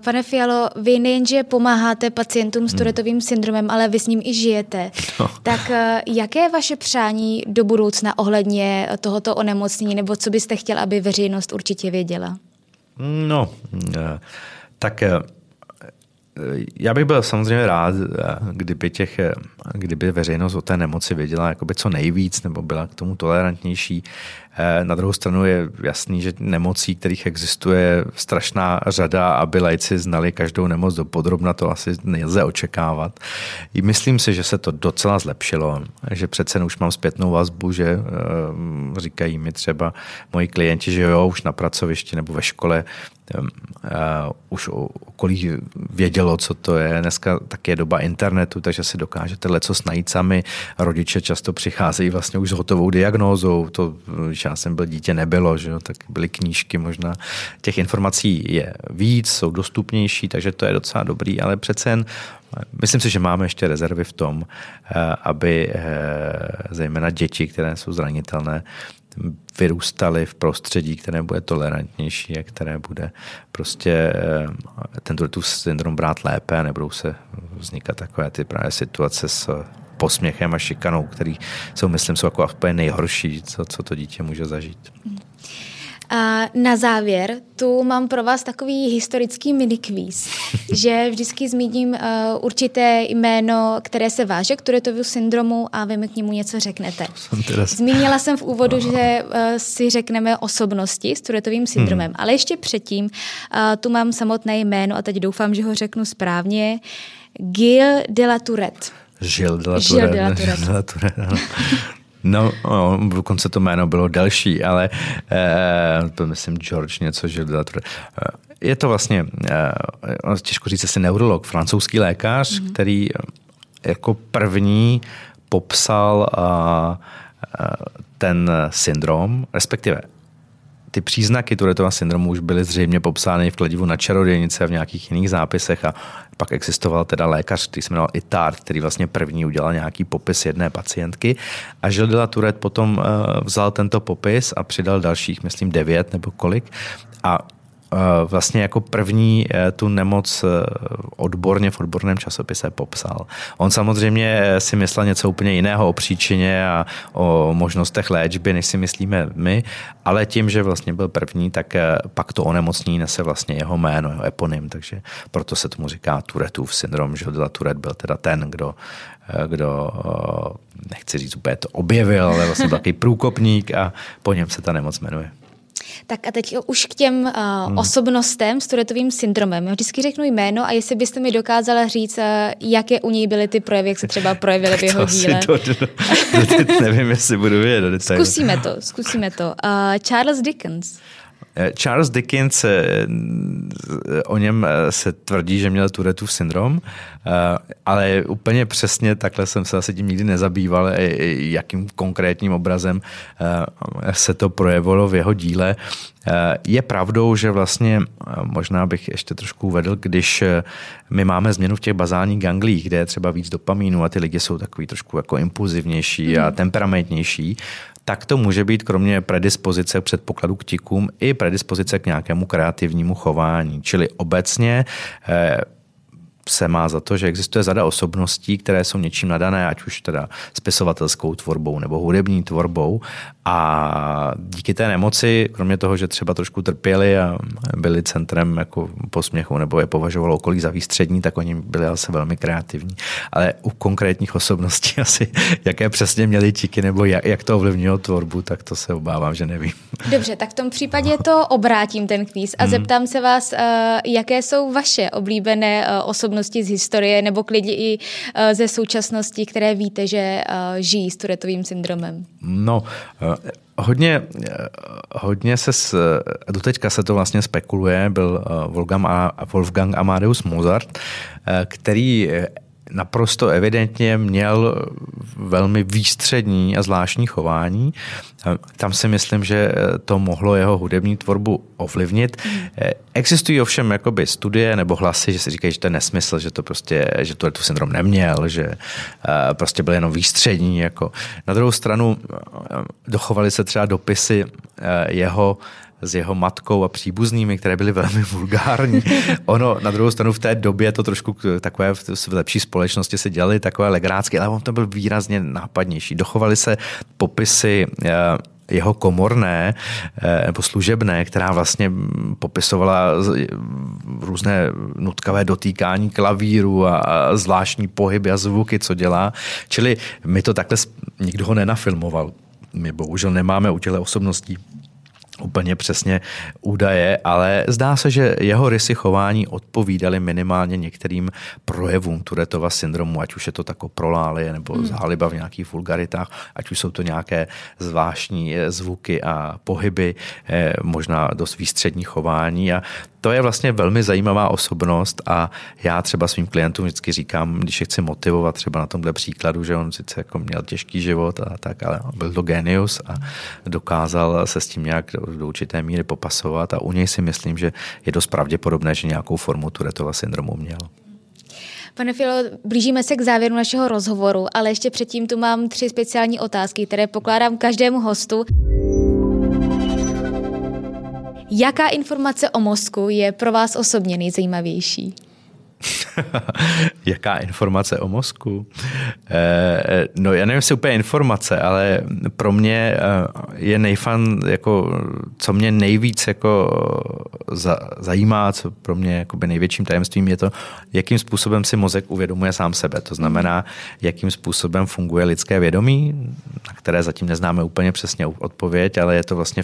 [SPEAKER 1] Pane Fialo, vy nejenže pomáháte pacientům s hmm. Turetovým syndromem, ale vy s ním i žijete. No. Tak eh, jaké je vaše přání do budoucna ohledně tohoto onemocnění, nebo co byste chtěl, aby veřejnost určitě věděla?
[SPEAKER 2] No, eh, tak eh, já bych byl samozřejmě rád, kdyby, těch, kdyby veřejnost o té nemoci věděla jakoby co nejvíc nebo byla k tomu tolerantnější. Na druhou stranu je jasný, že nemocí, kterých existuje strašná řada, aby lajci znali každou nemoc do podrobna, to asi nelze očekávat. I myslím si, že se to docela zlepšilo, že přece už mám zpětnou vazbu, že eh, říkají mi třeba moji klienti, že jo, už na pracovišti nebo ve škole uh, už okolí vědělo, co to je. Dneska tak je doba internetu, takže si dokážete leco najít sami. Rodiče často přicházejí vlastně už s hotovou diagnózou. To, když já jsem byl dítě, nebylo, že jo, tak byly knížky možná. Těch informací je víc, jsou dostupnější, takže to je docela dobrý, ale přece jen Myslím si, že máme ještě rezervy v tom, aby zejména děti, které jsou zranitelné, vyrůstali v prostředí, které bude tolerantnější a které bude prostě eh, ten tu syndrom brát lépe a nebudou se vznikat takové ty právě situace s posměchem a šikanou, který jsou, myslím, jsou jako nejhorší, co, co to dítě může zažít.
[SPEAKER 1] A na závěr tu mám pro vás takový historický minikvíz, (laughs) že vždycky zmíním uh, určité jméno, které se váže k Turetovu syndromu a vy mi k němu něco řeknete. Teda... Zmínila jsem v úvodu, Aha. (laughs) že uh, si řekneme osobnosti s Turetovým syndromem, hmm. ale ještě předtím uh, tu mám samotné jméno a teď doufám, že ho řeknu správně. Gil de la Tourette.
[SPEAKER 2] Gilles de la Tourette. Gilles de la Tourette. (laughs) No, no, dokonce to jméno bylo delší, ale eh, to myslím George něco, že eh, je to vlastně, eh, těžko říct, asi neurolog, francouzský lékař, mm-hmm. který eh, jako první popsal eh, ten syndrom, respektive ty příznaky Turetova syndromu už byly zřejmě popsány v kladivu na čarodějnice a v nějakých jiných zápisech a pak existoval teda lékař, který se jmenoval Itard, který vlastně první udělal nějaký popis jedné pacientky. A Gilles de la Tourette potom eh, vzal tento popis a přidal dalších, myslím, devět nebo kolik. A vlastně jako první eh, tu nemoc eh, odborně v odborném časopise popsal. On samozřejmě si myslel něco úplně jiného o příčině a o možnostech léčby, než si myslíme my, ale tím, že vlastně byl první, tak pak to onemocnění nese vlastně jeho jméno, jeho eponym, takže proto se tomu říká Turetův syndrom, že Turet byl teda ten, kdo kdo, nechci říct úplně to objevil, ale vlastně takový průkopník a po něm se ta nemoc jmenuje.
[SPEAKER 1] Tak a teď už k těm uh, hmm. osobnostem s Turetovým syndromem. Já vždycky řeknu jméno a jestli byste mi dokázala říct, uh, jaké u něj byly ty projevy, jak se třeba projevily v (laughs) jeho díle. To, to, to,
[SPEAKER 2] to, nevím, jestli budu vědět.
[SPEAKER 1] Zkusíme to, zkusíme to. Uh, Charles Dickens.
[SPEAKER 2] Eh, Charles Dickens, eh, o něm eh, se tvrdí, že měl Touretteův syndrom, ale úplně přesně takhle jsem se asi tím nikdy nezabýval, jakým konkrétním obrazem se to projevilo v jeho díle. Je pravdou, že vlastně, možná bych ještě trošku uvedl, když my máme změnu v těch bazálních ganglích, kde je třeba víc dopamínu a ty lidi jsou takový trošku jako impulzivnější mm. a temperamentnější, tak to může být kromě predispozice předpokladu k tikům i predispozice k nějakému kreativnímu chování. Čili obecně eh, se má za to, že existuje zada osobností, které jsou něčím nadané, ať už teda spisovatelskou tvorbou nebo hudební tvorbou a díky té nemoci, kromě toho, že třeba trošku trpěli a byli centrem jako posměchu nebo je považovalo okolí za výstřední, tak oni byli asi velmi kreativní. Ale u konkrétních osobností (laughs) asi, jaké přesně měli tíky nebo jak, jak to ovlivnilo tvorbu, tak to se obávám, že nevím.
[SPEAKER 1] Dobře, tak v tom případě to obrátím ten kvíz a hmm. zeptám se vás, eh, jaké jsou vaše oblíbené eh, osobnosti z historie nebo klidně i eh, ze současnosti, které víte, že žijí s Turetovým syndromem?
[SPEAKER 2] No, Hodně, hodně se, s, doteďka se to vlastně spekuluje, byl eh, Wolfgang, Wolfgang Amadeus Mozart, eh, který naprosto evidentně měl velmi výstřední a zvláštní chování. Tam si myslím, že to mohlo jeho hudební tvorbu ovlivnit. Existují ovšem jakoby studie nebo hlasy, že se říkají, že to je nesmysl, že to prostě, že to tu syndrom neměl, že eh, prostě byl jenom výstřední. Jako. Na druhou stranu eh, dochovaly se třeba dopisy eh, jeho s jeho matkou a příbuznými, které byly velmi vulgární. (laughs) Ono na druhou stranu v té době to trošku takové v lepší společnosti se dělali takové legrácky, ale on to byl výrazně nápadnější. Dochovaly se popisy eh, jeho komorné eh, nebo služebné, která vlastně popisovala různé nutkavé dotýkání klavíru a zvláštní pohyby a zvuky, co dělá. Čili my to takhle nikdo ho nenafilmoval. My bohužel nemáme u těle osobností úplně přesně údaje, ale zdá se, že jeho rysy chování odpovídaly minimálně některým projevům Turetova syndromu, ať už je to tako prolálie nebo hmm. záliba v nějakých vulgaritách, ať už jsou to nějaké zvláštní eh, zvuky a pohyby, eh, možná dost výstřední chování a to je vlastně velmi zajímavá osobnost a já třeba svým klientům vždycky říkám, když je chci motivovat třeba na tomhle příkladu, že on sice jako měl těžký život a tak, ale byl to genius a dokázal se s tím nějak do určité míry popasovat a u něj si myslím, že je dost pravděpodobné, že nějakou formu Turetova syndromu měl.
[SPEAKER 1] Pane Filo, blížíme se k závěru našeho rozhovoru, ale ještě předtím tu mám tři speciální otázky, které pokládám každému hostu. Jaká informace o mozku je pro vás osobně nejzajímavější? (laughs)
[SPEAKER 2] Jaká informace o mozku? Eh, no já nevím, jestli úplně informace, ale pro mě eh, je nejfan, jako, co mě nejvíc jako za, zajímá, co pro mě jakoby největším tajemstvím je to, jakým způsobem si mozek uvědomuje sám sebe. To znamená, jakým způsobem funguje lidské vědomí, na které zatím neznáme úplně přesně odpověď, ale je to vlastně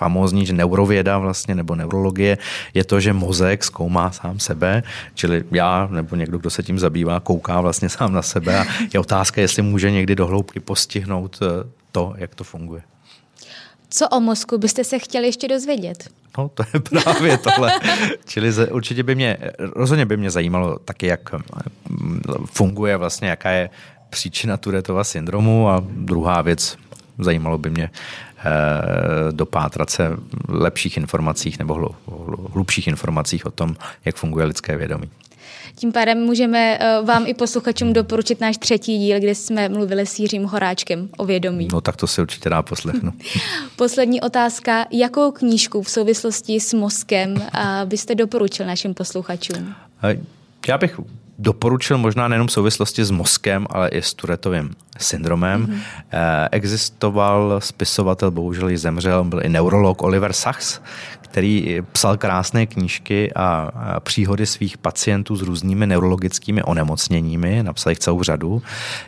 [SPEAKER 2] famózní, že neurověda vlastně, nebo neurologie, je to, že mozek zkoumá sám sebe, čili já nebo někdo, kdo se tím zabývá, kouká vlastně sám na sebe a je otázka, jestli může někdy do hloubky postihnout eh, to, jak to funguje.
[SPEAKER 1] Co o mozku byste se chtěli ještě dozvědět?
[SPEAKER 2] No, to je právě tohle. Čili určitě by mě, rozhodně by mě zajímalo taky, jak mm, funguje vlastně, jaká je příčina Turetova syndromu a druhá věc, zajímalo by mě Eh, dopátrat se lepších informacích nebo hlubších informacích o tom, jak funguje lidské vědomí.
[SPEAKER 1] Tím pádem můžeme eh, vám i posluchačům doporučit náš třetí díl, kde jsme mluvili s Jiřím Horáčkem o vědomí.
[SPEAKER 2] No tak to si určitě dá poslechnu. (laughs)
[SPEAKER 1] Poslední otázka. Jakou knížku v souvislosti s mozkem byste doporučil našim posluchačům?
[SPEAKER 2] Eh, já bych doporučil možná nejenom v souvislosti s mozkem, ale i s Turetovým syndromem. Mm-hmm. Existoval spisovatel, bohužel ji zemřel, byl i neurolog Oliver Sachs, který psal krásné knížky a příhody svých pacientů s různými neurologickými onemocněními, napsal jich celou řadu.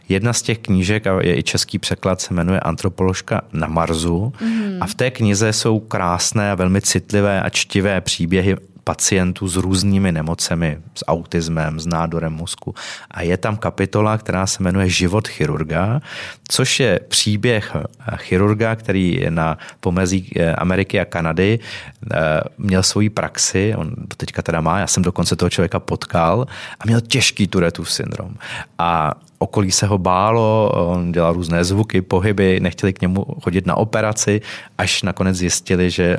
[SPEAKER 2] Jedna z těch knížek, a je i český překlad, se jmenuje Antropoložka na Marsu mm-hmm. a v té knize jsou krásné a velmi citlivé a čtivé příběhy pacientů s různými nemocemi, s autismem, s nádorem mozku. A je tam kapitola, která se jmenuje Život chirurga, což je příběh chirurga, který je na pomezí eh, Ameriky a Kanady eh, měl svoji praxi, on teďka teda má, já jsem dokonce toho člověka potkal a měl těžký Turetův syndrom. A okolí se ho bálo, on dělal různé zvuky, pohyby, nechtěli k němu chodit na operaci, až nakonec zjistili, že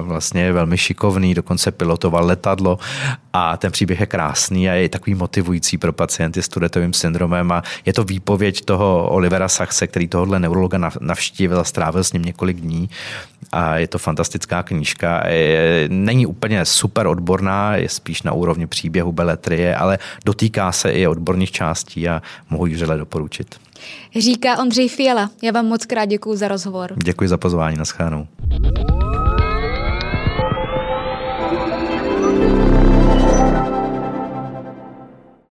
[SPEAKER 2] vlastně je velmi šikovný, dokonce pilotoval letadlo a ten příběh je krásný a je takový motivující pro pacienty s Turetovým syndromem a je to výpověď toho Olivera Saxe, který tohohle neurologa navštívil a strávil s ním několik dní a je to fantastická knížka. Není úplně super odborná, je spíš na úrovni příběhu beletrie, ale dotýká se i odborných částí a ji vřele doporučit.
[SPEAKER 1] Říká Ondřej Fiala. Já vám moc krát děkuji za rozhovor.
[SPEAKER 2] Děkuji za pozvání, na schránou.